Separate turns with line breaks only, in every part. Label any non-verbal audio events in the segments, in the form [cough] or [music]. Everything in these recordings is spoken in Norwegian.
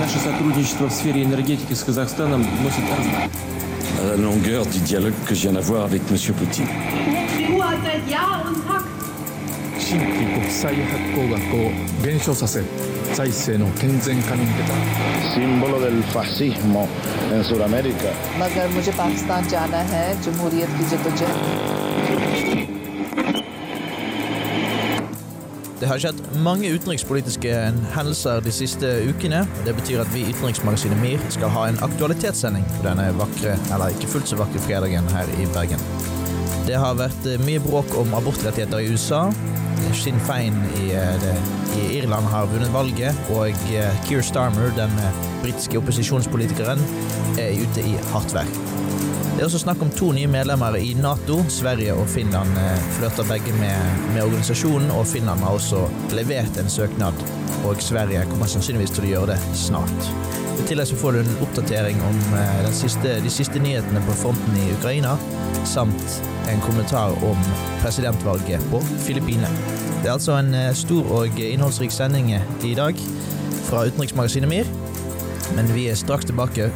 Наше сотрудничество в сфере энергетики с Казахстаном носит
à la longueur du dialogue que je viens d'avoir avec M. Poutine.
Símbolo del fascismo en Sudamérica.
Det har skjedd mange utenrikspolitiske hendelser de siste ukene. Det betyr at vi i Utenriksmagasinet MIR skal ha en aktualitetssending på denne vakre, eller ikke fullt så vakre fredagen her i Bergen. Det har vært eh, mye bråk om abortrettigheter i USA. Sinn Fein i, eh, i Irland har vunnet valget, og eh, Keir Starmer, den britiske opposisjonspolitikeren, er ute i hardt vær. Det er også snakk om to nye medlemmer i Nato. Sverige og Finland eh, flørter begge med, med organisasjonen, og Finland har også levert en søknad. Og Sverige kommer sannsynligvis til å gjøre det snart. I tillegg så får du en oppdatering om eh, siste, de siste nyhetene på fronten i Ukraina, samt en kommentar om presidentvalget på Filippinene. Det er altså en eh, stor og innholdsrik sending i dag fra utenriksmagasinet MIR, men vi er straks tilbake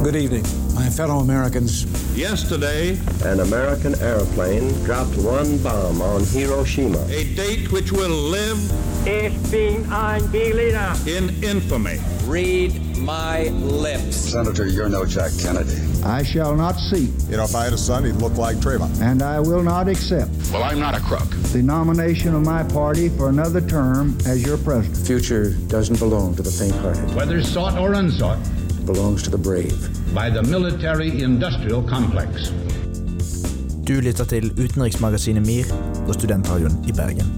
Good evening, my fellow Americans.
Yesterday,
An American airplane dropped one bomb on Hiroshima.
a date which will live
Ich bin ein Berliner.
in infamy.
Read my lips.
Senator, you're no Jack Kennedy.
I shall not seek,
You know, if I had a son, he'd look like Trayvon.
and I will not accept,
Well, I'm not a crook.
the nomination of my party for another term as your president.
The Future doesn't belong to the faint-hearted.
whether sought or unsought,
It belongs to the brave.
by the military industrial complex.
Du lytter til utenriksmagasinet MIR og Studentradioen i Bergen.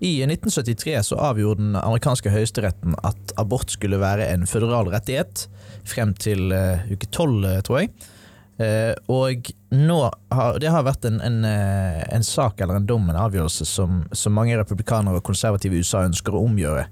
I 1973 så avgjorde den amerikanske høyesteretten at abort skulle være en føderal rettighet frem til uh, uke 12, eh, tror jeg. Uh, og nå har, det har vært en, en, uh, en sak eller en dom, en avgjørelse, som, som mange republikanere og konservative i USA ønsker å omgjøre.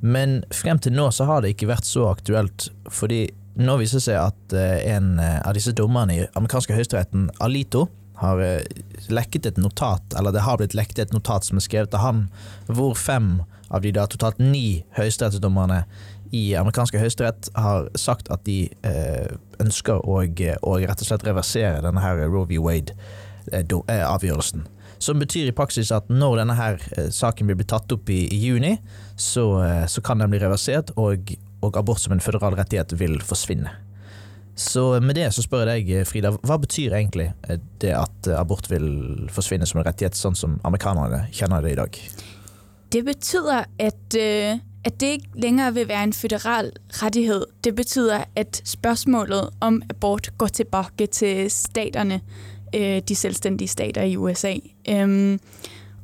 Men frem til nå så har det ikke vært så aktuelt, fordi nå viser det seg at eh, en eh, av disse dommerne i amerikanske høyesteretten, Alito, har eh, lekket et notat, eller det har blitt lekket et notat som er skrevet av han, hvor fem av de da totalt ni høyesterettsdommerne i amerikanske høyesterett har sagt at de eh, ønsker å, å rett og slett reversere denne her Roe v. Wade-avgjørelsen. Som betyr i praksis at når denne her eh, saken blir tatt opp i, i juni, så, eh, så kan den bli reversert, og, og abort som en føderal rettighet vil forsvinne. Så med det så spør jeg deg, Frida, hva betyr egentlig eh, det at eh, abort vil forsvinne som en rettighet, sånn som amerikanerne kjenner det i dag?
Det betyder, at, at det ikke lenger vil være en føderal rettighet. Det betyder, at spørsmålet om abort går tilbake til staterne, øh, de selvstændige stater i USA. Øhm,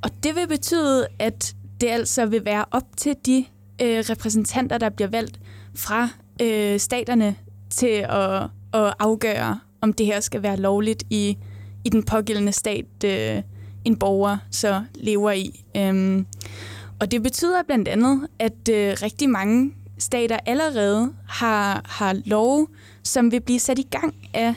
og det vil betyde, at det altså vil være op til de øh, repræsentanter, der bliver valgt fra øh, staterne til at, at afgøre, om det her skal være lovligt i, i den pågældende stat, øh, en borger så lever i. Øhm, og det betyder blandt andet, at øh, rigtig mange stater allerede har, har lov, som vil blive sat i gang af,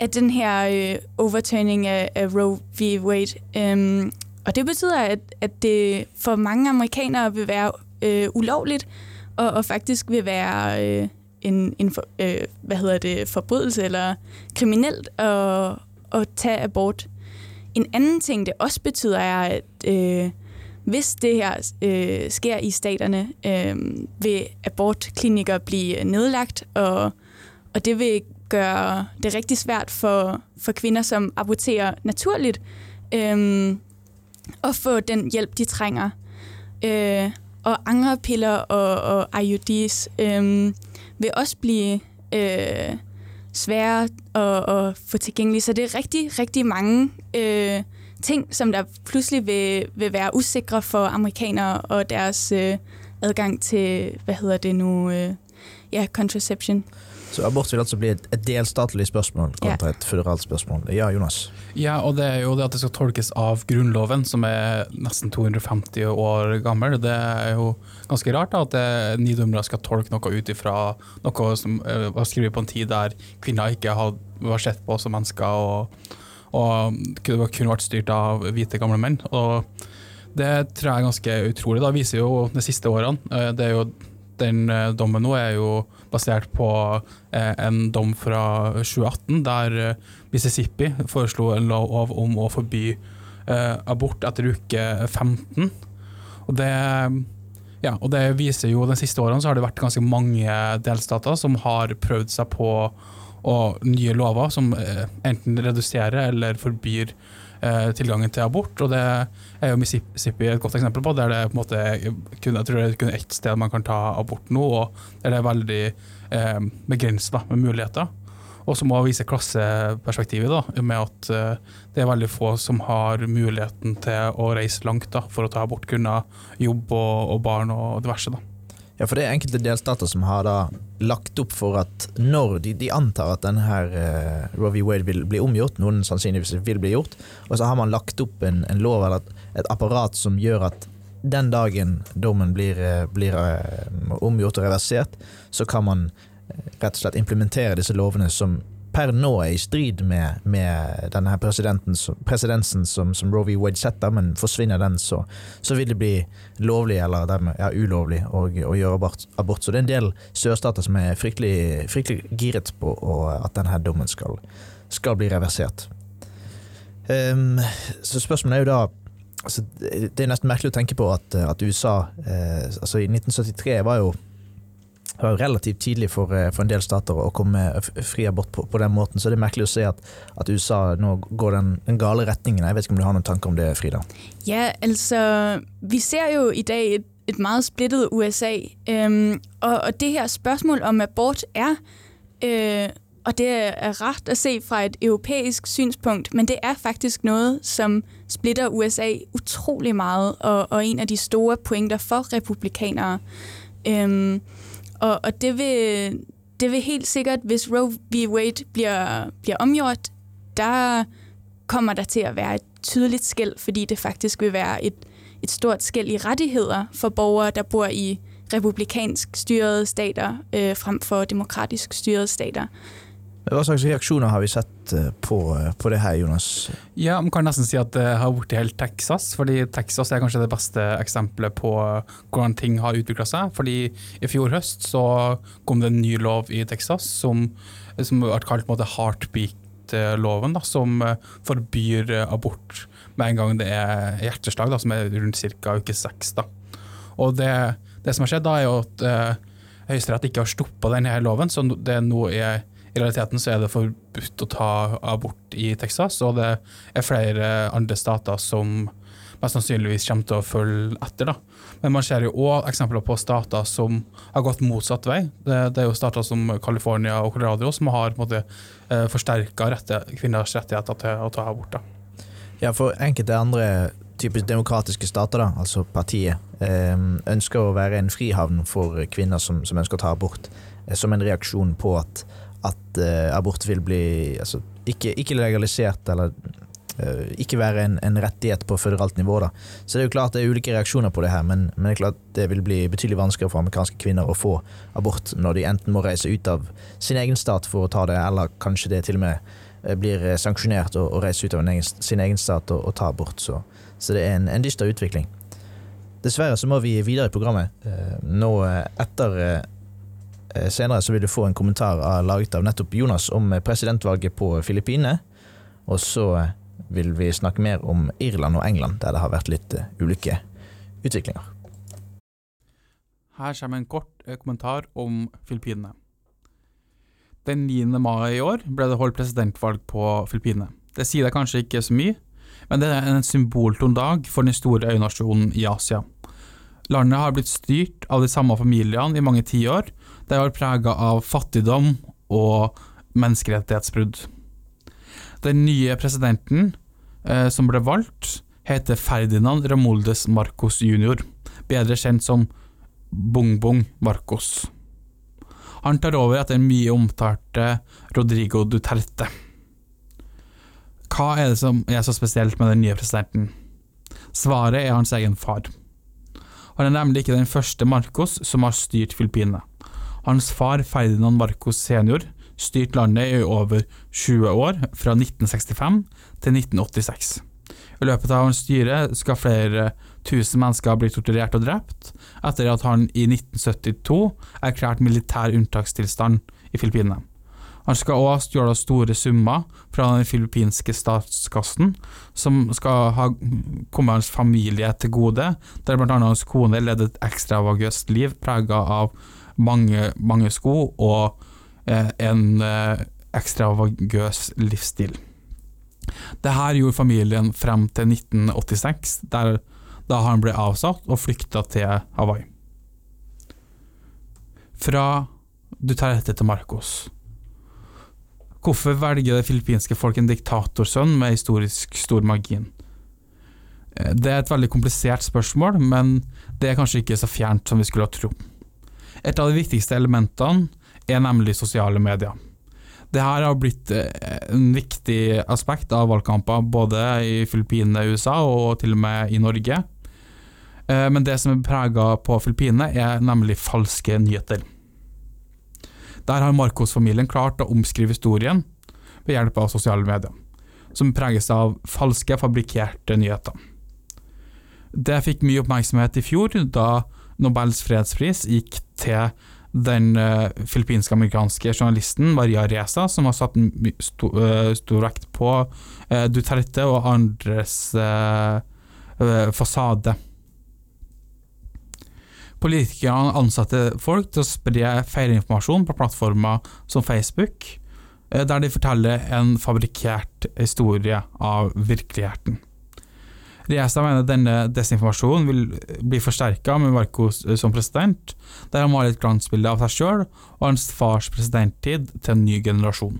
af den her øh, overturning af, af Roe v. Wade. Øhm, og det betyder, at, at det for mange amerikanere vil være øh, ulovligt, og, og faktisk vil være øh, en, en for, øh, hvad hedder det, forbrydelse eller kriminelt at, at tage abort. En anden ting, det også betyder, er, at øh, hvis det her øh, sker i staterne, øh, vil abortklinikker blive nedlagt, og, og det vil gøre det rigtig svært for, for kvinder, som aborterer naturligt, øh, at få den hjælp, de trænger. Øh, og andre piller og, og IUDs øh, vil også blive øh, svære at, at få tilgængelige. Så det er rigtig, rigtig mange øh, ting, som der pludselig vil, vil være usikre for amerikanere og deres øh, adgang til, hvad hedder det nu, øh, ja, contraception.
Så abort vil altså bli et, et delstatlig spørsmål kontra et føderalt spørsmål. Ja, Jonas?
Ja, og det er jo det at det skal tolkes av Grunnloven, som er nesten 250 år gammel. Det er jo ganske rart da, at det, ni dommere skal tolke noe ut ifra noe som uh, var skrevet på en tid der kvinner ikke hadde, var sett på som mennesker, og, og kunne, kunne vært styrt av hvite gamle menn. Og Det tror jeg er ganske utrolig. Da viser jo de siste årene. eh, Det er jo, den eh, dommen nå er jo basert på eh, en dom fra 2018, der eh, Mississippi foreslo en lov om å forby eh, abort etter uke 15. Og det, ja, og det viser jo De siste årene så har det vært ganske mange delstater som har prøvd seg på nye lover som enten reduserer eller forbyr tilgangen til abort. og Det er jo Mississippi et godt eksempel på, der det er på en måte jeg tror det er kun ett sted man kan ta abort nå, og der det er veldig eh, begrensa med muligheter. Og så må vi vise klasseperspektivet, da, med at eh, det er veldig få som har muligheten til å reise langt da, for å ta abort grunnet jobb og, og barn og diverse. da.
Ja, for det er enkelte delstater som har da lagt opp for at når de, de antar at denne her uh, Roe v. Wade vil bli omgjort, noen sannsynligvis vil bli gjort, og så har man lagt opp en, en lov eller et, apparat som gjør at den dagen dommen blir, uh, blir uh, omgjort og reversert, så kan man rett og slett implementere disse lovene som per nå er i strid med, med denne her presedensen som, som Roe v. Wade setter, men forsvinner den, så, så vil det bli lovlig, eller dermed ja, ulovlig, å, å gjøre abort. Så det er en del sørstater som er fryktelig, fryktelig giret på og, at denne her dommen skal, skal bli reversert. Um, så spørsmålet er jo da altså, Det er nesten merkelig å tenke på at, at USA eh, altså I 1973 var jo det var relativt tidlig for, for, en del stater å komme fri abort på, på, den måten, så det er merkelig å se at, at USA nå går den, den, gale retningen. Jeg vet ikke om du har noen tanker om det, Frida?
Ja, altså Vi ser jo i dag et, et meget splittet USA, um, og, og, det her spørsmål om abort er uh, og det er rart å se fra et europæisk synspunkt, men det er faktisk noe som splitter USA utrolig mye, og, og en av de store poengter for republikanere. Um, og, og det, vil, det vil helt sikkert, hvis Roe v. Wade bliver, bliver omgjort, der kommer der til at være et tydeligt skæld, fordi det faktisk vil være et, et stort skæld i rettigheder for borgere, der bor i republikansk styrede stater øh, frem for demokratisk styrede stater.
Hva slags reaksjoner har vi sett eh, på, eh, på, det her, Jonas?
Ja, Man kan nesten si at det har blitt helt Texas. fordi Texas er kanskje det beste eksempelet på hvordan ting har utvikla seg. fordi I fjor høst så kom det en ny lov i Texas som, som ble kalt heartbeat-loven, som eh, forbyr abort med en gang det er hjerteslag, da, som er rundt ca. uke seks. Og det, det, som har skjedd, da er jo at eh, Høyesterett ikke har stoppa denne loven, så det nå er i realiteten så er det forbudt å ta abort i Texas, og det er flere andre stater som mest sannsynligvis kommer til å følge etter. da. Men man ser jo òg eksempler på stater som har gått motsatt vei. Det, det er jo stater som California og Colorado som har på eh, forsterka kvinners rettigheter til å ta abort. da.
Ja, for enkelte andre typisk demokratiske stater, da, altså partiet, eh, ønsker å være en frihavn for kvinner som, som ønsker å ta abort, eh, som en reaksjon på at at uh, abort vil bli altså, ikke, ikke, legalisert eller uh, ikke være en, en, rettighet på føderalt nivå. Da. Så det er jo klart det er ulike reaksjoner på det her, men, men, det er klart det vil bli betydelig vanskeligere for amerikanske kvinner å få abort når de enten må reise ut av sin egen stat for å ta det, eller kanskje det til og med eh, blir sanksjonert å, reise ut av egen, sin egen stat og, og ta abort. Så, så, det er en, en dyster utvikling. Dessverre så må vi videre i programmet. Nå etter Eh, senere så vil du få en kommentar laget av nettopp Jonas om eh, presidentvalget på Filippinene. Og så eh, vil vi snakke mer om Irland og England, der det har vært litt ulike utviklinger.
Her kommer en kort kommentar om Filippinene. Den 9. mai i år ble det holdt presidentvalg på Filippinene. Det sier deg kanskje ikke så mye, men det er en symboltung dag for den store øynasjonen i Asia. Landet har blitt styrt av de samme familiene i mange tiår, det var prega av fattigdom og menneskerettighetsbrudd. Den nye presidenten eh, som ble valgt, heter Ferdinand Ramoldes Marcos jr., bedre kjent som Bung-Bung Marcos. Han tar over etter mye omtalte Rodrigo Duterte. Hva er det som er så spesielt med den nye presidenten? Svaret er hans egen far. Han er nemlig ikke den første Marcos som har styrt Filippinene. Hans far Ferdinand Marcos senior styrte landet i over 20 år, fra 1965 til 1986. I løpet av hans styre skal flere tusen mennesker bli torturert og drept, etter at han i 1972 erklærte militær unntakstilstand i Filippinene. Han skal også stjålet store summer fra den filippinske statskassen, som skal ha kommet hans familie til gode, der bl.a. hans kone levde et ekstravagøst liv prega av mange, mange sko og eh, en eh, ekstravagøs livsstil. Dette gjorde familien frem til 1986, der, da han ble avsatt og flykta til Hawaii. Fra Duterte til Marcos. Hvorfor velger det filippinske folk en diktatorsønn med historisk stor margin? Eh, det er et veldig komplisert spørsmål, men det er kanskje ikke så fjernt som vi skulle tro. Et av de viktigste elementene er nemlig sosiale medier. Det her har blitt eh, en viktig aspekt av valgkamper både i Filippinene, USA og til og med i Norge. Eh, men det som er prega på Filippinene, er nemlig falske nyheter. Der har Marcos-familien klart å omskrive historien ved hjelp av sosiale medier, som preges av falske, fabrikkerte nyheter. Det fikk mye oppmerksomhet i fjor, da Nobels fredspris gikk til den uh, filippinsk-amerikanske journalisten Maria Reza, som har satt sto, uh, stor vekt på uh, Duterte og andres fasade. Politikerne ansatte folk til å spre feilinformasjon på plattformer som Facebook, der de forteller en fabrikkert historie av virkeligheten. Riesa mener denne desinformasjonen vil bli forsterka med Marcos eh, som president, der han maler et glansbilde av seg sjøl og hans fars presidenttid til en ny generasjon.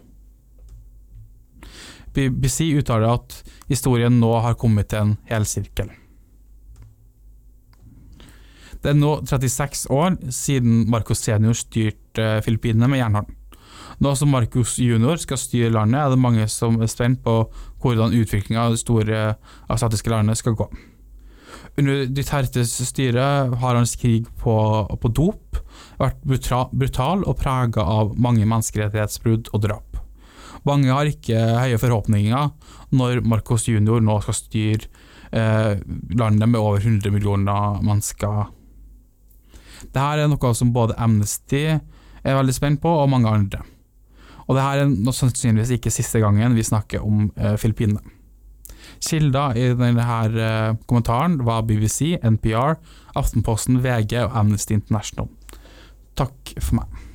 BBC uttaler at historien nå har kommet til en hel sirkel. Det er nå 36 år siden Marcos senior styrte Filippinene med jernhånd. Nå som Marcos junior skal styre landet, er det mange som er spent på hvordan utviklinga av det store asiatiske landet skal gå. Under Dutertes styre har hans krig på, på dop vært brutal og prega av mange menneskerettighetsbrudd og drap. Mange har ikke høye forhåpninger når Marcos junior nå skal styre eh, landet med over 100 millioner mennesker dette er noe som både Amnesty er veldig spent på, og mange andre. Og det her er sannsynligvis ikke siste gangen vi snakker om eh, Filippinene. Kilder i denne her, eh, kommentaren var BBC, NPR, Aftenposten, VG og Amnesty International. Takk for meg.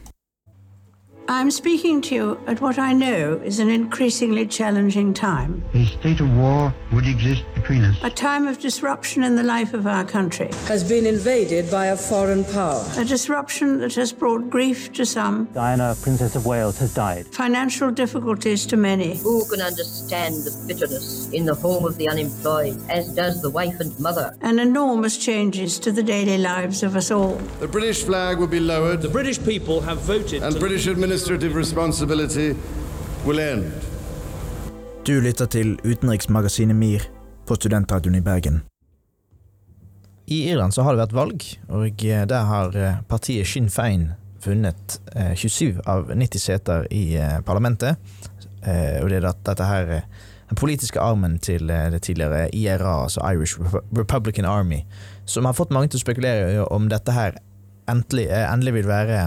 I'm speaking to you at what I know is an increasingly challenging time.
A state of war would exist between us.
A time of disruption in the life of our country.
Has been invaded by a foreign power.
A disruption that has brought grief to some.
Diana, Princess of Wales, has died.
Financial difficulties to many.
Who can understand the bitterness in the home of the unemployed, as does the wife and mother?
And enormous changes to the daily lives of us all.
The British flag will be lowered.
The British people have voted.
And British administration administrative responsibility will end.
Du lytter til utenriksmagasinet MIR på Studentradioen i Bergen. I Irland så har det vært valg, og eh, der har eh, partiet Sinn Fein vunnet 27 eh, av 90 seter i parlamentet. Og det er dette her den politiske armen til det tidligere IRA, altså Irish Republican Army, som har fått mange til å spekulere om dette her endelig, endelig vil være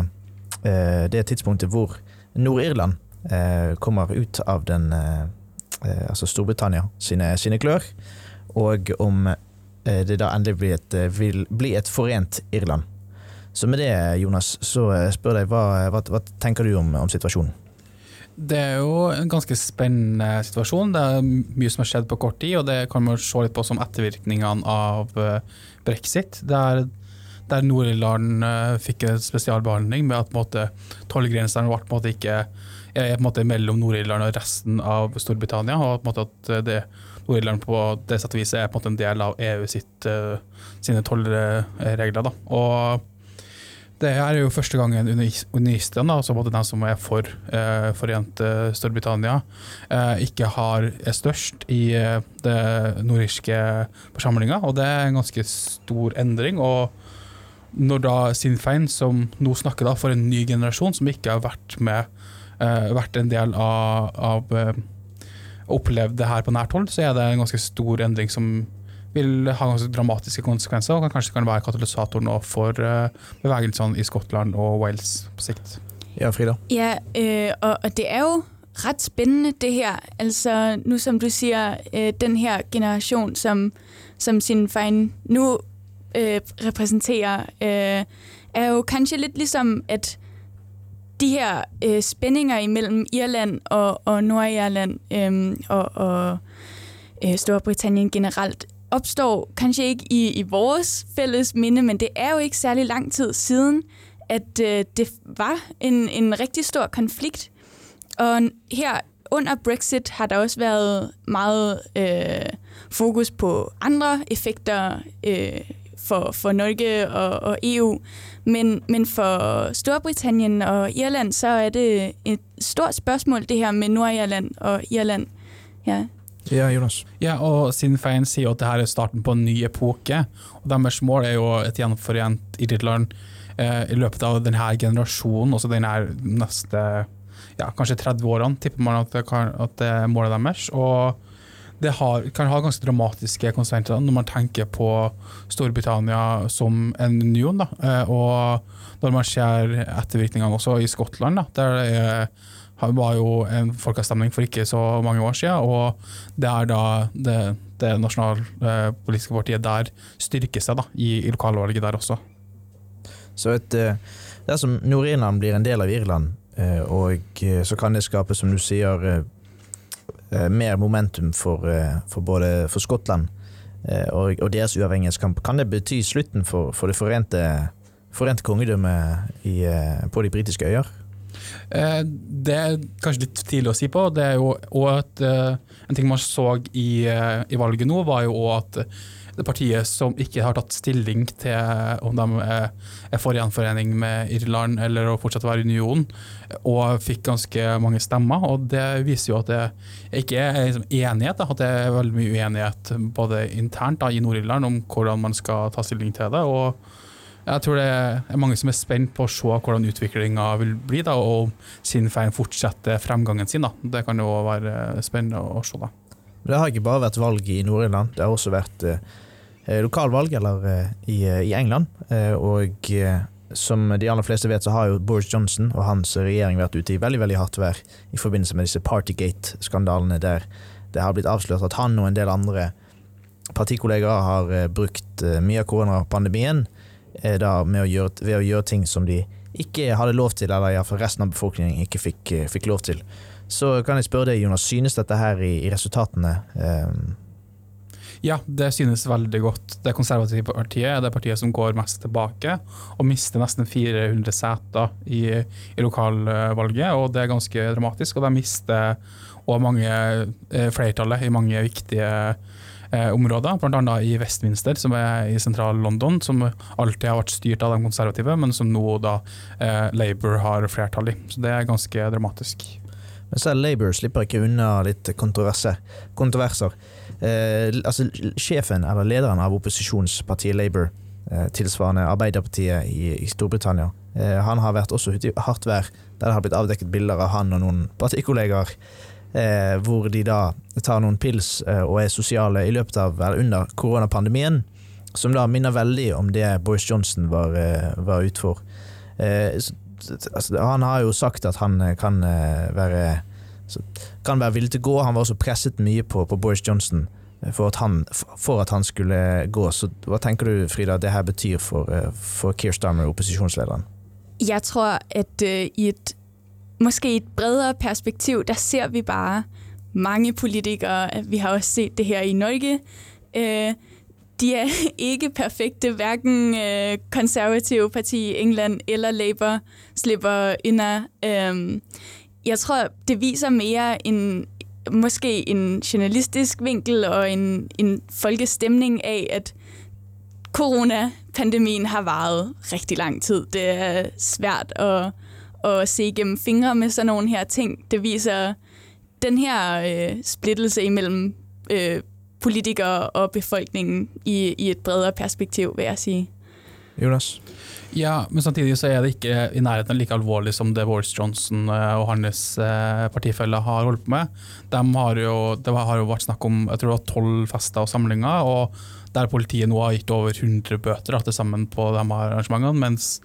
det tidspunktet hvor Nord-Irland eh, kommer ut av den eh, Altså Storbritannia sine, sine klør, og om det da endelig blir et, vil bli et forent Irland. Så med det, Jonas, så spør jeg hva, hva, hva tenker du om, om, situasjonen?
Det er jo en ganske spennende situasjon. Det er mye som har skjedd på kort tid, og det kan man se litt på som ettervirkningene av brexit. Det er der Nord-Irland uh, fikk en spesialbehandling med at tollgrensene ble på en måte ikke er på en måte mellom Nord-Irland og resten av Storbritannia. og på en måte at det, Nord-Irland på det sett og vis er på en måte en del av EU sitt, uh, sine tollregler. Og det er jo første gangen unionistene, altså både de som er for eh, forent Storbritannia, eh, ikke har, er størst i eh, det nordirske forsamlinga. Og det er en ganske stor endring. og når da Sinn Fein, som nå snakker da for en ny generasjon, som ikke har vært med, uh, vært en del av, av uh, opplevd det her på nært hold, så er det en ganske stor endring som vil ha ganske dramatiske konsekvenser, og kanskje kan være katalysator nå for uh, bevegelsene i Skottland og Wales på sikt.
Ja, Frida?
Ja, øh, og, og det er jo ret spændende det her. Altså nu som du siger, øh, den her generation, som, som sin fejn nu øh, repræsenterer, øh, er jo kanskje lidt ligesom, at de her øh, spændinger imellem Irland og, og Nordirland øh, og, og øh, Storbritannien generelt opstår kanskje ikke i, i vores fælles minde, men det er jo ikke særlig lang tid siden, at øh, det var en, en rigtig stor konflikt. Og her under Brexit har der også været meget øh, fokus på andre effekter øh, for, for Norge og, og EU. Men, men for Storbritannien og Irland, så er det et stort spørsmål, det her med Nord-Irland og Irland. Ja.
Ja, Jonas.
Ja, og Sinn Fein sier at dette er starten på en ny epoke. og Deres mål er jo et gjenforent Irland eh, i løpet av denne generasjonen, også denne neste ja, kanskje 30 årene, tipper man at det, kan, at det er målet deres. Og det har, kan ha ganske dramatiske konsekvenser når man tenker på Storbritannia som en union. Da. Eh, og når man ser ettervirkningene også i Skottland, da, der det var jo en folkeavstemning for ikke så mange år siden, og det er da det, det nasjonalpolitiske partiet der styrker seg da, i, i lokalvalget der også.
Så et, eh, dersom Nord-Irland blir en del av Irland, eh, og så kan det skape, som du sier, mer momentum for, for både for Skottland og, og, deres uavhengighetskamp. Kan det bety slutten for, for det forente, forente kongedømmet på de britiske øyer?
Det er kanskje litt tidlig å si på. Det er jo også En ting man så i, i valget nå, var jo òg at det partiet som ikke har tatt stilling til om de er for gjenforening med Irland eller å fortsette å være union, og fikk ganske mange stemmer. og Det viser jo at det ikke er liksom enighet, at det er veldig mye uenighet både internt da, i Nord-Irland om hvordan man skal ta stilling til det. og jeg tror det er mange som er spent på å se hvordan utviklinga vil bli, da, og om Sinn Fein fortsetter fremgangen sin. Da. Det kan jo være spennende å se. da.
Det har ikke bare vært valg i Nord-Irland, det har også vært eh, lokalvalg eller, eh, i, i, England. Eh, og som de aller fleste vet, så har jo Boris Johnson og hans regjering vært ute i veldig veldig hardt vær i forbindelse med disse Partygate-skandalene, der det har blitt avslørt at han og en del andre partikollegaer har brukt mye av koronapandemien da å gjøre, ved å gjøre ting som de ikke hadde lov til, eller iallfall resten av befolkningen ikke fikk, fikk, lov til. Så kan jeg spørre deg, Jonas, synes dette her i, i resultatene? Eh...
Ja, det synes veldig godt. Det konservative partiet er det partiet som går mest tilbake, og mister nesten 400 seter i, i lokalvalget, og det er ganske dramatisk. Og de mister òg eh, flertallet i mange viktige eh, områder, bl.a. i Westminster, som er i sentral-London, som alltid har vært styrt av de konservative, men som nå da eh, Labour har flertall i. Så det er ganske dramatisk.
Men selv Labour slipper ikke unna litt kontroverser. kontroverser. Eh, altså, sjefen, eller lederen av opposisjonspartiet Labour, eh, tilsvarende Arbeiderpartiet i, i Storbritannia, eh, han har vært også ute i hardt vær, der det har blitt avdekket bilder av han og noen partikollegaer Eh, hvor de da tar noen pils eh, og er sosiale i løpet av eller under koronapandemien. Som da minner veldig om det Boris Johnson var, eh, var ute for. Altså, han har jo sagt at han kan være kan være villig til å gå. Han var også presset mye på, på Boris Johnson for at, han, for at, han, skulle gå. Så hva tenker du, Frida, det her betyr for, for Keir Starmer, opposisjonslederen?
Jeg tror at uh, i et måske i et bredere perspektiv, der ser vi bare mange politikere, vi har også set det her i Norge, øh, de er [laughs] ikke perfekte, hverken øh, konservative parti i England eller Labour slipper under. Øh, jeg tror, det viser mere en, måske en journalistisk vinkel og en, en folkestemning af, at coronapandemien har varet rigtig lang tid. Det er svært at at se igennem fingre med sådan nogle her ting. Det viser den her øh, splittelse imellem øh, politikere og befolkningen i, i et bredere perspektiv, vil jeg sige.
Jonas?
Ja, men samtidig så er det ikke i nærheten like alvorlig som det Boris Johnson øh, og hans øh, partifeller har holdt på med. De har jo, det har jo vært snakk om jeg tror det var tolv fester og samlinger, og der politiet nå har gitt over 100 bøter da, til sammen på de arrangementene, mens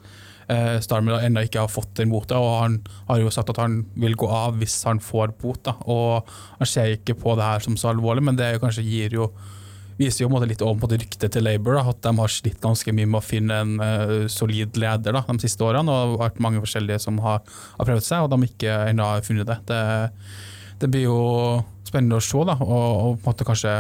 eh, Starmer ennå ikke har fått den bota, og han har jo sagt at han vil gå av hvis han får bot. da, og Han ser ikke på det her som så alvorlig, men det kanskje gir jo viser jo litt om på det ryktet til Labour, da, at de har slitt ganske mye med å finne en uh, solid leder da, de siste årene. og Det har vært mange forskjellige som har, har prøvd seg, og de ikke ennå har funnet det. det. det. blir jo spennende å se, da, og, og på en måte kanskje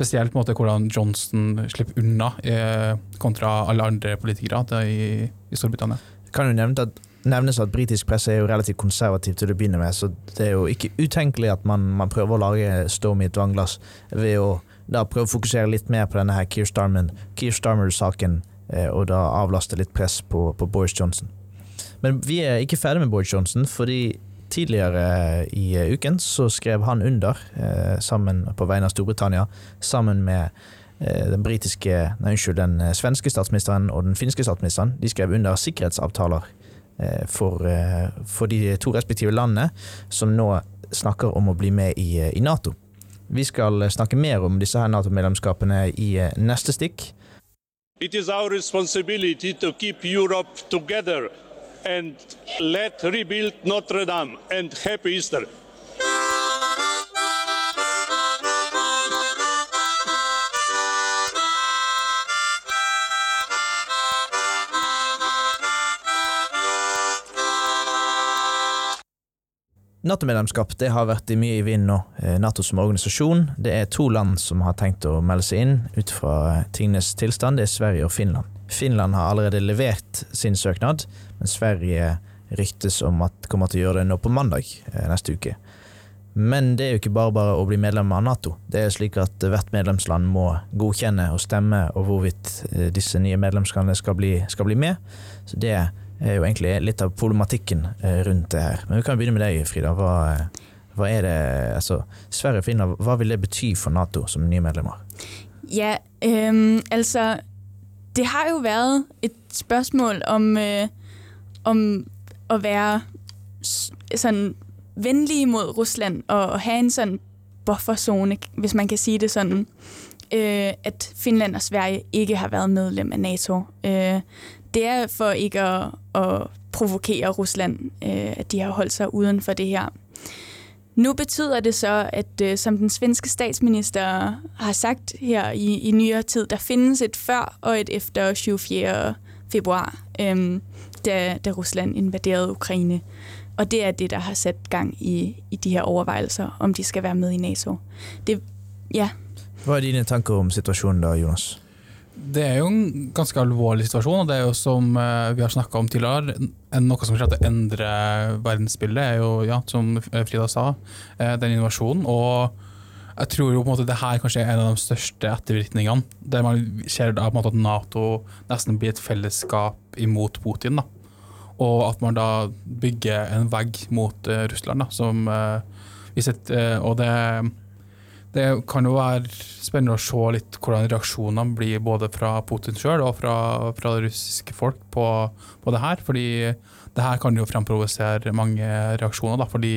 spesielt måte, hvordan Johnson slipper unna eh, kontra alle andre politikere i, i Storbritannia.
Kan jo nevne at nevnes at britisk presse er jo relativt konservativ til å begynne med, så det er jo ikke utenkelig at man, man prøver å lage storm i et vannglass ved å da prøve å fokusere litt mer på denne her Keir Starmer-saken, Starmer eh, og da avlaste litt press på, på, Boris Johnson. Men vi er ikke ferdig med Boris Johnson, fordi tidligere i eh, uken så skrev han under, eh, sammen på vegne av Storbritannia, sammen med eh, den britiske, nei, unnskyld, den svenske statsministeren og den finske statsministeren. De skrev under sikkerhetsavtaler for, for de to respektive landene, som nå snakker om å bli med i, i Nato. Vi skal snakke mer om disse her Nato-medlemskapene i neste stikk.
It is our responsibility to keep Europe together and let rebuild Notre Dame and happy Easter.
Nato-medlemskap det har vært mye i vinden nå. Eh, Nato som organisasjon. Det er to land som har tenkt å melde seg inn ut fra tingenes tilstand. Det er Sverige og Finland. Finland har allerede levert sin søknad, men Sverige ryktes om at kommer til å gjøre det nå på mandag eh, neste uke. Men det er jo ikke bare bare å bli medlem av Nato. Det er slik at hvert medlemsland må godkjenne og stemme over hvorvidt disse nye medlemslandene skal bli, skal bli med. Så det er jo egentlig litt av problematikken eh, rundt det her. Men vi kan begynne med deg, Frida. Hva, hva er det altså, Sverige og Finland, hva vil det bety for Nato som nye medlemmer?
Ja, um, altså Det har jo vært et spørsmål om, øh, om at være sådan venlige mot Russland og ha en sånn bufferzone, hvis man kan si det sånn. Øh, at Finland og Sverige ikke har vært medlem av Nato. Øh, det er for ikke at, at provokere Russland, øh, at de har holdt seg utenfor det her. Nå betyder det så, at øh, som den svenske statsminister har sagt her i, i nyere tid, der finnes et før og et efter 24. februar, øh, da, da Russland invaderede Ukraine. Og det er det, der har sat gang i, i de her overvejelser, om de skal være med i NATO. Det, ja.
Hva er dine tanker om situasjonen da, Jonas?
Det er jo en ganske alvorlig situasjon, og det er jo som uh, vi har snakka om tidligere, noe som kommer til å endre verdensbildet, er jo, ja, som Frida sa, uh, den innovasjonen. Og jeg tror jo på en måte det her kanskje er en av de største ettervirkningene. Der man ser da på en måte at Nato nesten blir et fellesskap imot Putin. da. Og at man da bygger en vegg mot uh, Russland. da, som vi sitter, og det det kan jo være spennende å se litt hvordan reaksjonene blir både fra Putin sjøl og fra, fra, det russiske folk på, på, det her. Fordi det her kan jo fremprovosere mange reaksjoner. Da. Fordi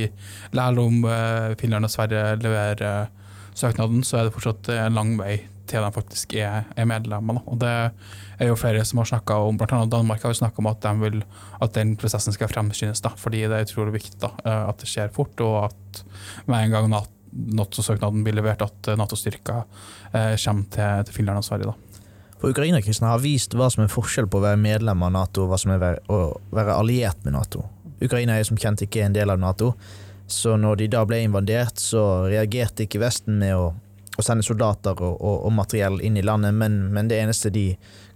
selv om uh, Finland og Sverige leverer uh, søknaden, så er det fortsatt en lang vei til de faktisk er, er medlemmer. Da. Og det er jo flere som har snakka om, bl.a. Danmark har jo snakka om at, de vil, at den prosessen skal fremskyndes. Fordi det er utrolig viktig da, uh, at det skjer fort, og at med en gang Nato Nato-søknaden blir levert, at eh, Nato-styrker eh, kommer til, til, Finland og Sverige. da.
For Ukraina-kristne har vist hva som er forskjell på å være medlem av Nato og hva som er å være alliert med Nato. Ukraina er som kjent ikke en del av Nato, så når de da ble invadert, så reagerte ikke Vesten med å, å sende soldater og, og, og, materiell inn i landet, men, men det eneste de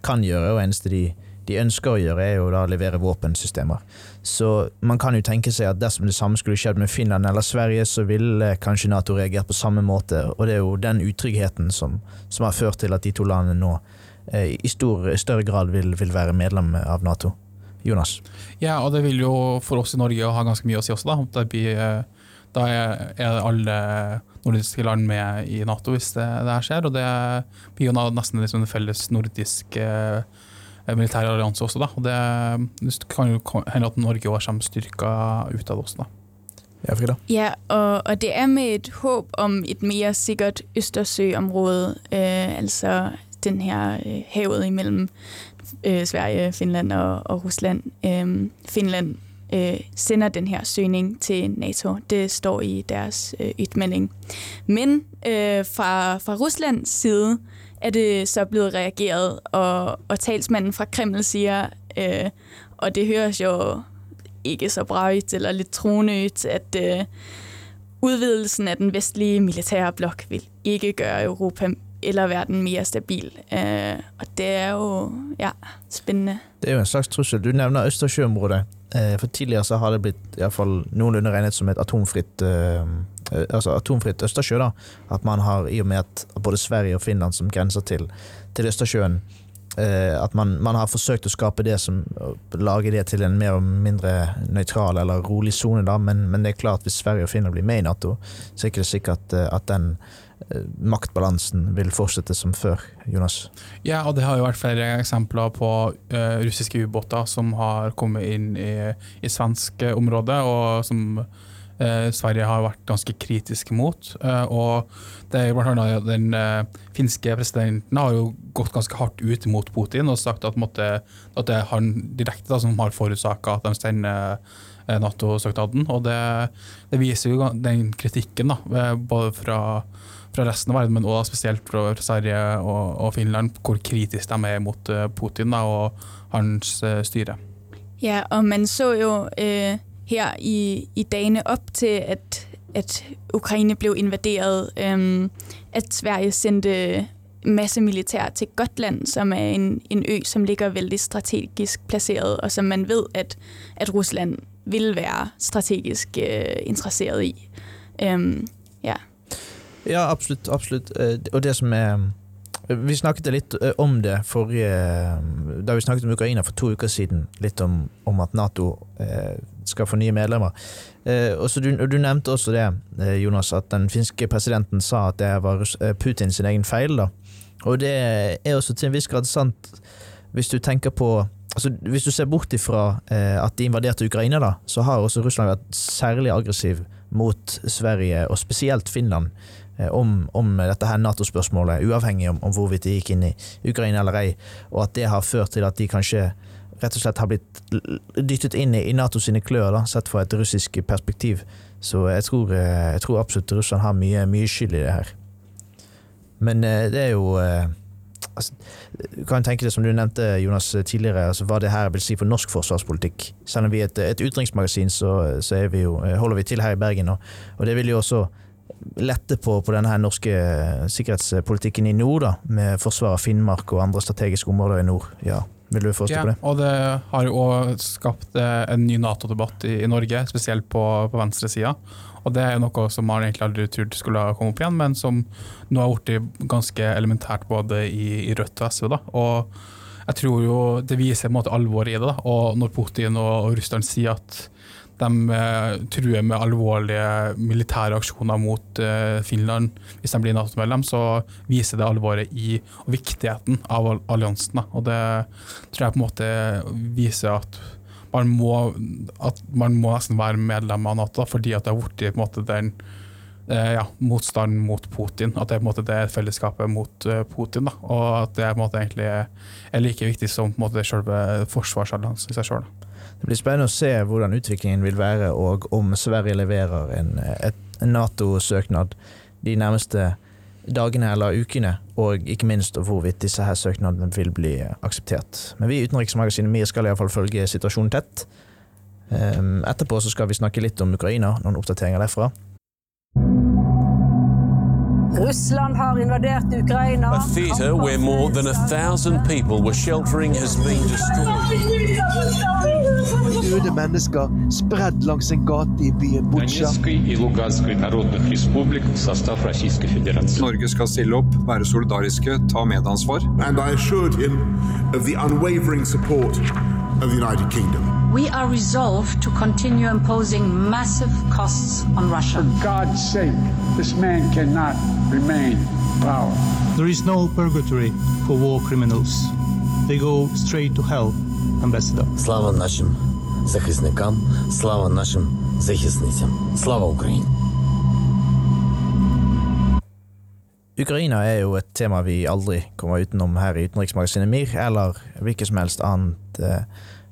kan gjøre, og eneste de de ønsker å gjøre, er jo da å levere våpensystemer. Så man kan jo tenke seg at dersom det samme skulle skjedd med Finland eller Sverige, så ville kanskje Nato reagert på samme måte, og det er jo den utryggheten som, som har ført til at de to landene nå eh, i stor, større grad vil, vil være medlem av Nato. Jonas?
Ja, og det vil jo for oss i Norge ha ganske mye å si også, da. Blir, eh, da er alle nordiske land med i Nato hvis det, det her skjer, og det blir jo nesten liksom en felles nordisk Eh, militær allianse også. Da. Og det, det kan jo hende at Norge også kommer styrka ut av det også. da.
Ja, Frida?
Ja, og, og, det er med et håp om et mer sikkert Østersøområde. eh, altså den her øh, havet mellom eh, Sverige, Finland og, og Russland. Øh, Finland øh, sender den her søgning til NATO. Det står i deres utmelding. ytmelding. Men øh, fra, fra Russlands side er det så blevet reageret, og, og talsmanden fra Kreml siger, øh, og det høres jo ikke så bra ut, eller litt troende ut, at øh, udvidelsen af den vestlige militære blok vil ikke gøre Europa eller verden mere stabil. Øh, og det er jo ja, spændende.
Det er jo en slags trussel. Du nevner Østersjøområdet. Øh, For tidligere så har det blitt i hvert fall noenlunde regnet som et atomfritt eh, altså atomfritt Østersjø. da, At man har, i og med at både Sverige og Finland som grenser til, til Østersjøen, eh, at man, man har forsøkt å skape det som lage det til en mer og mindre nøytral eller rolig sone, da, men, men det er klart hvis Sverige og Finland blir med i Nato, så er det ikke sikkert eh, at den eh, maktbalansen vil fortsette som før, Jonas.
Ja, og det har jo vært flere eksempler på uh, russiske ubåter som har kommet inn i, i svensk eh, område, og som eh, Sverige har vært ganske kritiske mot. Eh, og det er blant annet den eh, finske presidenten har jo gått ganske hardt ut mot Putin og sagt at, måtte, at det er han direkte da, som har forårsaka at de sender eh, Nato-søknaden. Og det, det viser jo den kritikken, da, eh, både fra fra resten av verden, men også spesielt fra Sverige og, og Finland, hvor kritisk de er mot eh, Putin da, og hans eh, styre.
Ja, og man så jo øh, her i, i dagene op til, at, at Ukraine blev invaderet, Øhm, at Sverige sendte masse militær til Gotland, som er en, en ø, som ligger veldig strategisk placeret, og som man ved, at, at Rusland vil være strategisk øh, interesseret i. Øhm, ja.
Ja, absolutt. absolutt. Eh, Og det som er Vi snakket litt eh, om det forrige Da vi snakket om Ukraina for to uker siden. Litt om, om at Nato eh, skal få nye medlemmer. Eh, og så du, du nevnte også det, eh, Jonas, at den finske presidenten sa at det var eh, Putin sin egen feil. da. Og det er også til en viss grad sant hvis du tenker på altså Hvis du ser bort ifra eh, at de invaderte Ukraina, da, så har også Russland vært særlig aggressiv mot Sverige, og spesielt Finland, om, om dette her Nato-spørsmålet, uavhengig om, om hvorvidt de gikk inn i Ukraina eller ei, og at det har ført til at de kanskje rett og slett har blitt dyttet inn i, i Nato sine klør, da, sett fra et russisk perspektiv. Så jeg tror, eh, jeg tror absolutt Russland har mye, mye skyld i det her. Men eh, det er jo eh, altså, Du kan tenke det som du nevnte, Jonas, tidligere, altså, hva det her vil si for norsk forsvarspolitikk. Selv om vi er et, et utenriksmagasin, så, så vi jo, eh, holder vi til her i Bergen. Og, og det vil jo også lette på, på denne norske eh, sikkerhetspolitikken i nord, da, med forsvar av Finnmark og andre strategiske områder i nord. Ja, Vil du forstå
Ja,
på det?
og det har jo også skapt eh, en ny Nato-debatt i, i Norge, spesielt på, på venstresida. Og det er jo noe som man egentlig aldri trodde skulle komme opp igjen, men som nå har blitt ganske elementært både i, i Rødt og SV. Da. Og jeg tror jo det viser på en måte alvoret i det. Da. Og når Putin og Russland sier at de eh, truer med alvorlige militære aksjoner mot eh, Finland hvis de blir Nato-medlem, så viser det alvoret i og viktigheten av all- alliansen. Og det tror jeg på en måte viser at man må, at man må nesten være medlem av Nato, fordi at det har blitt på en måte den eh, ja, motstanden mot Putin. At det, er på en måte, det fellesskapet mot Putin. Da, og at det på en måte, egentlig er like viktig som på en måte, selve forsvarsalliansen i seg sjøl.
Det blir spennende å se hvordan utviklingen vil være, og om Sverige leverer en, en Nato-søknad de nærmeste dagene eller ukene, og ikke minst hvorvidt disse her søknadene vil bli akseptert. Men vi i Utenriksmagasinet MIR skal iallfall følge situasjonen tett. Ehm, Etterpå så skal vi snakke litt om Ukraina, noen oppdateringer derfra.
Russland har invadert Ukraina.
A theater where more than a thousand people were sheltering has been destroyed.
Døde mennesker spredd langs en gate i byen Butsja.
Norge skal stille opp, være solidariske, ta medansvar.
And I assured him of the unwavering support of the United Kingdom.
We are resolved to continue imposing massive costs on Russia.
For God's sake, this man cannot remain in power.
There is no purgatory for war criminals. They go straight to hell, Ambassador.
Слава нашим захисникам, слава нашим захисницям. Слава Україні!
Ukraina er jo et tema vi aldri kommer utenom her i Utenriksmagasinet MIR, eller hvilket som helst annet uh,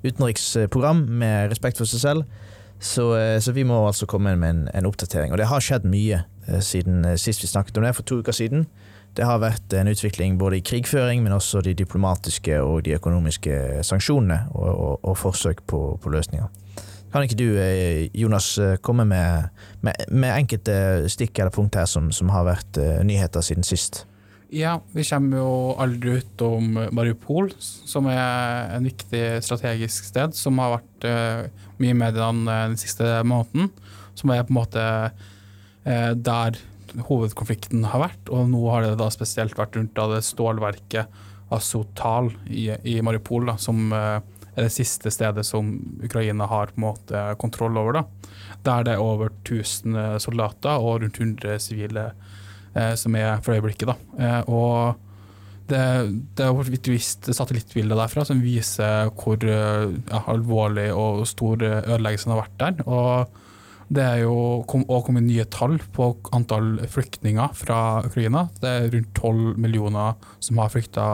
utenriksprogram med respekt for seg selv. Så, uh, så, vi må altså komme med en, en, oppdatering. Og det har skjedd mye uh, siden sist vi snakket om det, for to uker siden. Det har vært en utvikling både i krigføring, men også de diplomatiske og de økonomiske sanksjonene og, og, og forsøk på, på løsninger. Kan ikke du, eh, Jonas, eh, komme med, med, med enkelte stikk eller punkt her som, som har vært nyheter siden sist?
Ja, vi kommer jo aldri utom Mariupol, som er en viktig strategisk sted, som har vært uh, mye i mediene den siste måneden. Som er på en måte uh, der hovedkonflikten har vært, og nå har det da spesielt vært rundt av det stålverket Azotal i, i Mariupol, da, som uh, er det siste stedet som Ukraina har på en måte kontroll over. da. Der det er over 1000 eh, soldater og rundt 100 sivile eh, som er for øyeblikket. da. Eh, og det, er et visst satellittbilde derfra som viser hvor eh, ja, alvorlig og stor ødeleggelsen har vært der. og det er jo òg kommet nye tall på antall flyktninger fra Ukraina. Det er rundt 12 millioner som har flykta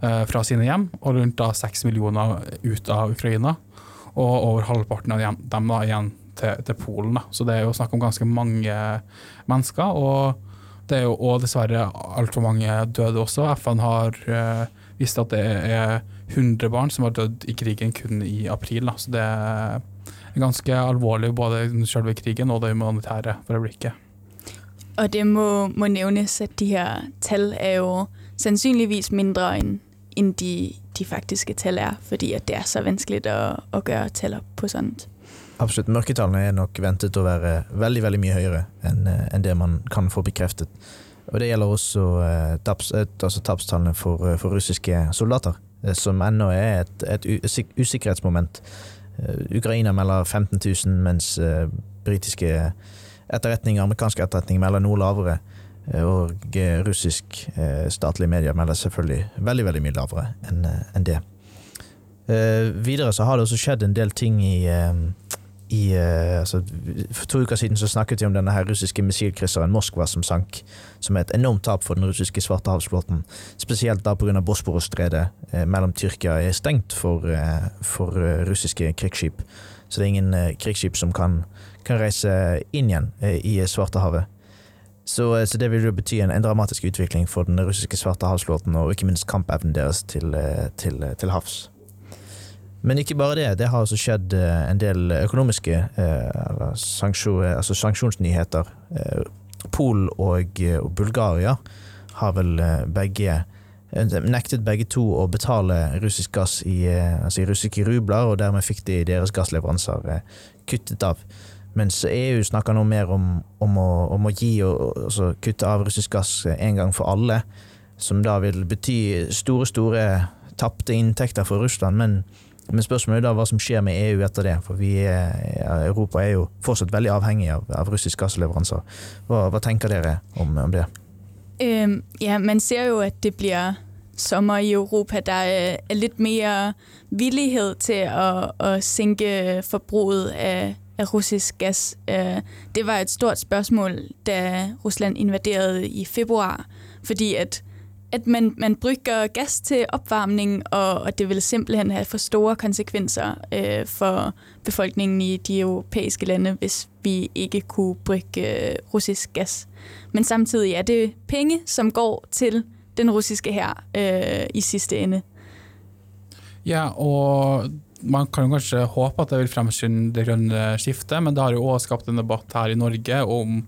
Eh, fra sine hjem, og rundt da seks millioner ut av Ukraina. Og over halvparten av dem da igjen til, til Polen. Da. Så det er jo snakk om ganske mange mennesker. Og det er jo òg dessverre altfor mange døde også. FN har uh, visst at det er 100 barn som har dødd i krigen kun i april. Da. Så det er ganske alvorlig, både selve krigen og det humanitære for øyeblikket.
Og det må, må nevnes at de her tall er jo sannsynligvis mindre enn enn de, de, faktiske tall er, fordi det er så vanskelig å, å gjøre tall opp på sånt.
Absolutt. Mørketallene er nok ventet å være veldig veldig mye høyere enn enn det man kan få bekreftet. Og Det gjelder også eh, taps, altså tapstallene for, eh, for, russiske soldater, eh, som ennå er et, et usikkerhetsmoment. Ukraina melder 15 000, mens britiske etterretninger, amerikanske etterretninger melder noe lavere. Eh, og eh, russisk eh, statlige medier melder selvfølgelig veldig veldig mye lavere enn det. Videre så har det også skjedd en del ting i, i altså, For to uker siden så snakket vi om denne her russiske missilkrysseren Moskva som sank, som er et enormt tap for den russiske svartehavsflåten. Spesielt da pga. Bosporosstredet eh, mellom Tyrkia er stengt for, for russiske krigsskip. Så det er ingen krigsskip som kan, kan reise inn igjen i Svartehavet. Så, eh, så, det vil jo bety en, en, dramatisk utvikling for den russiske svartehavsflåten, og ikke minst kampevnen deres til, eh, til, eh, til, havs. Men ikke bare det. Det har også skjedd en del økonomiske eh, sanksjon, altså sanksjonsnyheter. Pol og, og, Bulgaria har vel begge nektet begge to å betale russisk gass i, altså i russiske rubler, og dermed fikk de deres gassleveranser kuttet av. Mens EU snakker nå mer om, om, å, om å, gi og altså kutte av russisk gass en gang for alle. Som da vil bety store, store tapte inntekter for Russland. Men, men spørsmålet er da hva som skjer med EU etter det. For er, Europa er jo fortsatt veldig avhengig av, av russisk gassleveranser. Hva, hva, tenker dere om, om det?
Um, ja, man ser jo at det blir sommer i Europa. Der er litt mer villighet til å, å senke forbruket av av, russisk gas. Øh, det var et stort spørsmål da Russland invaderede i februar, fordi at, at man, man brygger gas til opvarmning, og, og det vil simpelthen have for store konsekvenser øh, for befolkningen i de europæiske lande, hvis vi ikke kunne brygge øh, russisk gas. Men samtidig er det penge, som går til den russiske her øh, i sidste ende.
Ja, og man kan kanskje håpe at det vil fremskynde det grønne skiftet, men det har jo òg skapt en debatt her i Norge om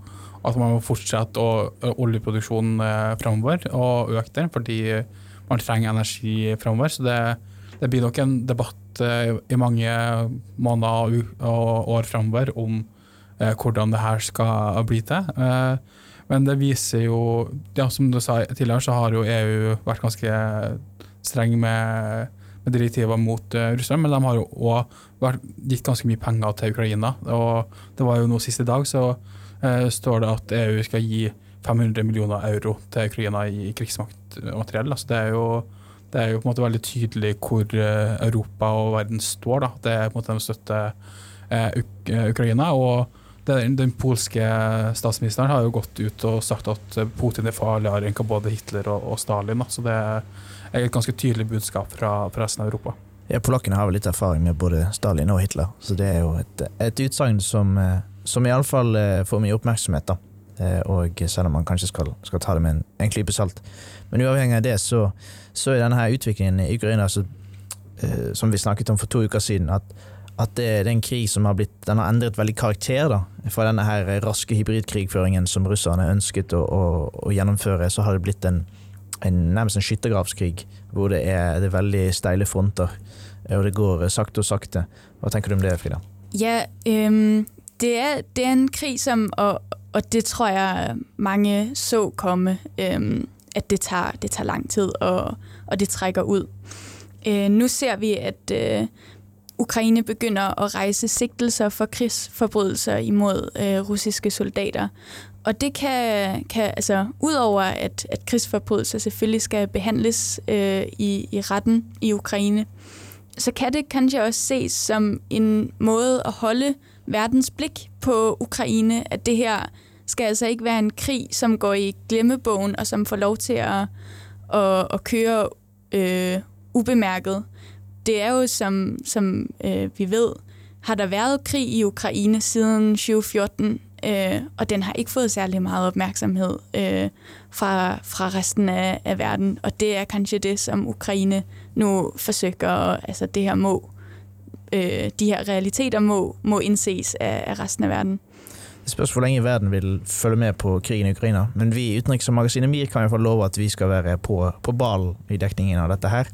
at man må fortsette å oljeproduksjonen eh, framover og øke den, fordi man trenger energi framover. Så det, det, blir nok en debatt i mange måneder og år framover om hvordan det her skal bli til. Men det viser jo ja, Som du sa tidligere, så har jo EU vært ganske streng med direktiver mot Russland, men de har jo òg gitt ganske mye penger til Ukraina. og Det var jo nå sist i dag så står det at EU skal gi 500 millioner euro til Ukraina i krigsmaktmateriell. Altså det, er jo, det er jo på en måte veldig tydelig hvor uh, Europa og verden står. Da. Det er på en måte de støtter Uk Ukraina. og Den, den polske statsministeren har jo gått ut og sagt at Putin er farligere enn både Hitler og, og Stalin. Så det er et ganske tydelig budskap fra, fra resten av Europa.
Ja, Polakkene har vel litt erfaring med både Stalin og Hitler, så det er jo et, et utsagn som, eh, som iallfall eh, får mye oppmerksomhet. da. Eh, og selv om man kanskje skal, skal ta det med en, en klype salt. Men uavhengig av det, så, så er denne her utviklingen i Ukraina så, som vi snakket om for to uker siden, at, at det, er en krig som har blitt, den har endret veldig karakter. da. Fra denne her raske hybridkrigføringen som russerne ønsket å, å, å gjennomføre, så har det blitt en, en nærmest en skyttergravskrig, hvor det er, det er veldig steile fronter og det går sakte og sakte. Hva tenker du om det, Frida?
Ja, øhm, det, er, det er en krig som, og, og det tror jeg mange så komme, øhm, at det tager, det tager lang tid, og, og det trækker ud. Øh, nu ser vi, at øh, Ukraine begynder at rejse sigtelser for krigsforbrydelser imod øh, russiske soldater. Og det kan, kan altså, udover at, at krigsforbrydelser selvfølgelig skal behandles øh, i, i retten i Ukraine, så kan det kanskje også ses som en måde at holde verdens blik på Ukraine, at det her skal altså ikke være en krig, som går i glemmebogen, og som får lov til at, at, at køre øh, ubemærket. Det er jo, som, som øh, vi ved, har der været krig i Ukraine siden 2014, øh, og den har ikke fået særlig meget opmærksomhed øh, fra, fra resten af, af verden. Og det er kanskje det, som Ukraine nu forsøger, altså det her må, øh, de her realiteter må, må indses af, af resten af verden.
Det spørs hvor lenge verden vil følge med på krigen i Ukraina. Men vi i Utenriksmagasinet MIR kan hvert fall love at vi skal være på, på ballen i dekningen av dette her.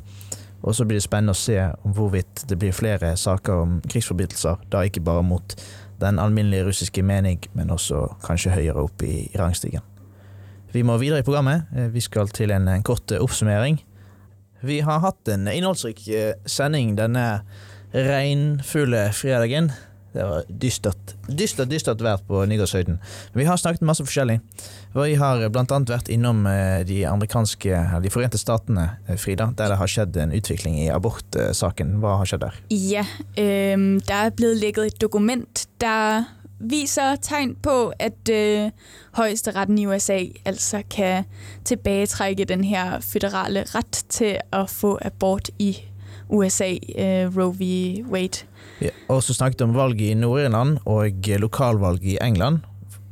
Og så blir det spennende å se hvorvidt det blir flere saker om krigsforbrytelser, da ikke bare mot den alminnelige russiske mening, men også kanskje høyere opp i, i rangstigen. Vi må videre i programmet. Vi skal til en, en kort oppsummering. Vi har hatt en innholdsrik eh, sending denne regnfulle fredagen. Det var dystert, dystert, dystert vær på Nygårdshøyden. Vi har snakket masse forskjellig. Vi har annet vært innom eh, de amerikanske, de forente statene, eh, Frida, der det har skjedd en utvikling i abortsaken. Hva har skjedd der?
Ja, øh, der er blitt legget et dokument der viser tegn på, at øh, høyesteretten i USA altså kan tilbaketrekke den her føderale rett til å få abort i USA, øh, Roe v. Wade.
Ja, og så snakket om valget i Nord-Irland og lokalvalg i England.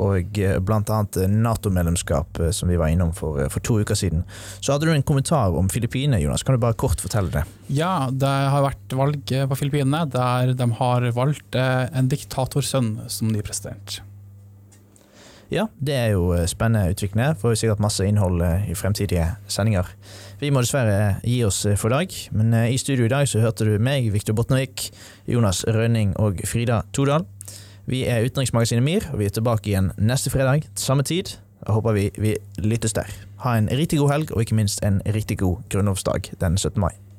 Og blant bl.a. Nato-medlemskap, eh, som vi var innom for, eh, for, to uker siden. Så hadde du en kommentar om Filippinene, Jonas. Kan du bare kort fortelle det?
Ja, det har vært valg på Filippinene der de har valgt en diktatorsønn som ny president.
Ja, det er jo spennende utvikling. Får vi sikkert masse innhold i fremtidige sendinger. Vi må dessverre gi oss for i dag, men i studio i dag så hørte du meg, Viktor Botnevik, Jonas Rønning og Frida Todal. Vi er Utenriksmagasinet MIR, og vi er tilbake igjen neste fredag samme tid. Jeg håper vi, vi lyttes der. Ha en riktig god helg, og ikke minst en riktig god grunnlovsdag den 17. mai.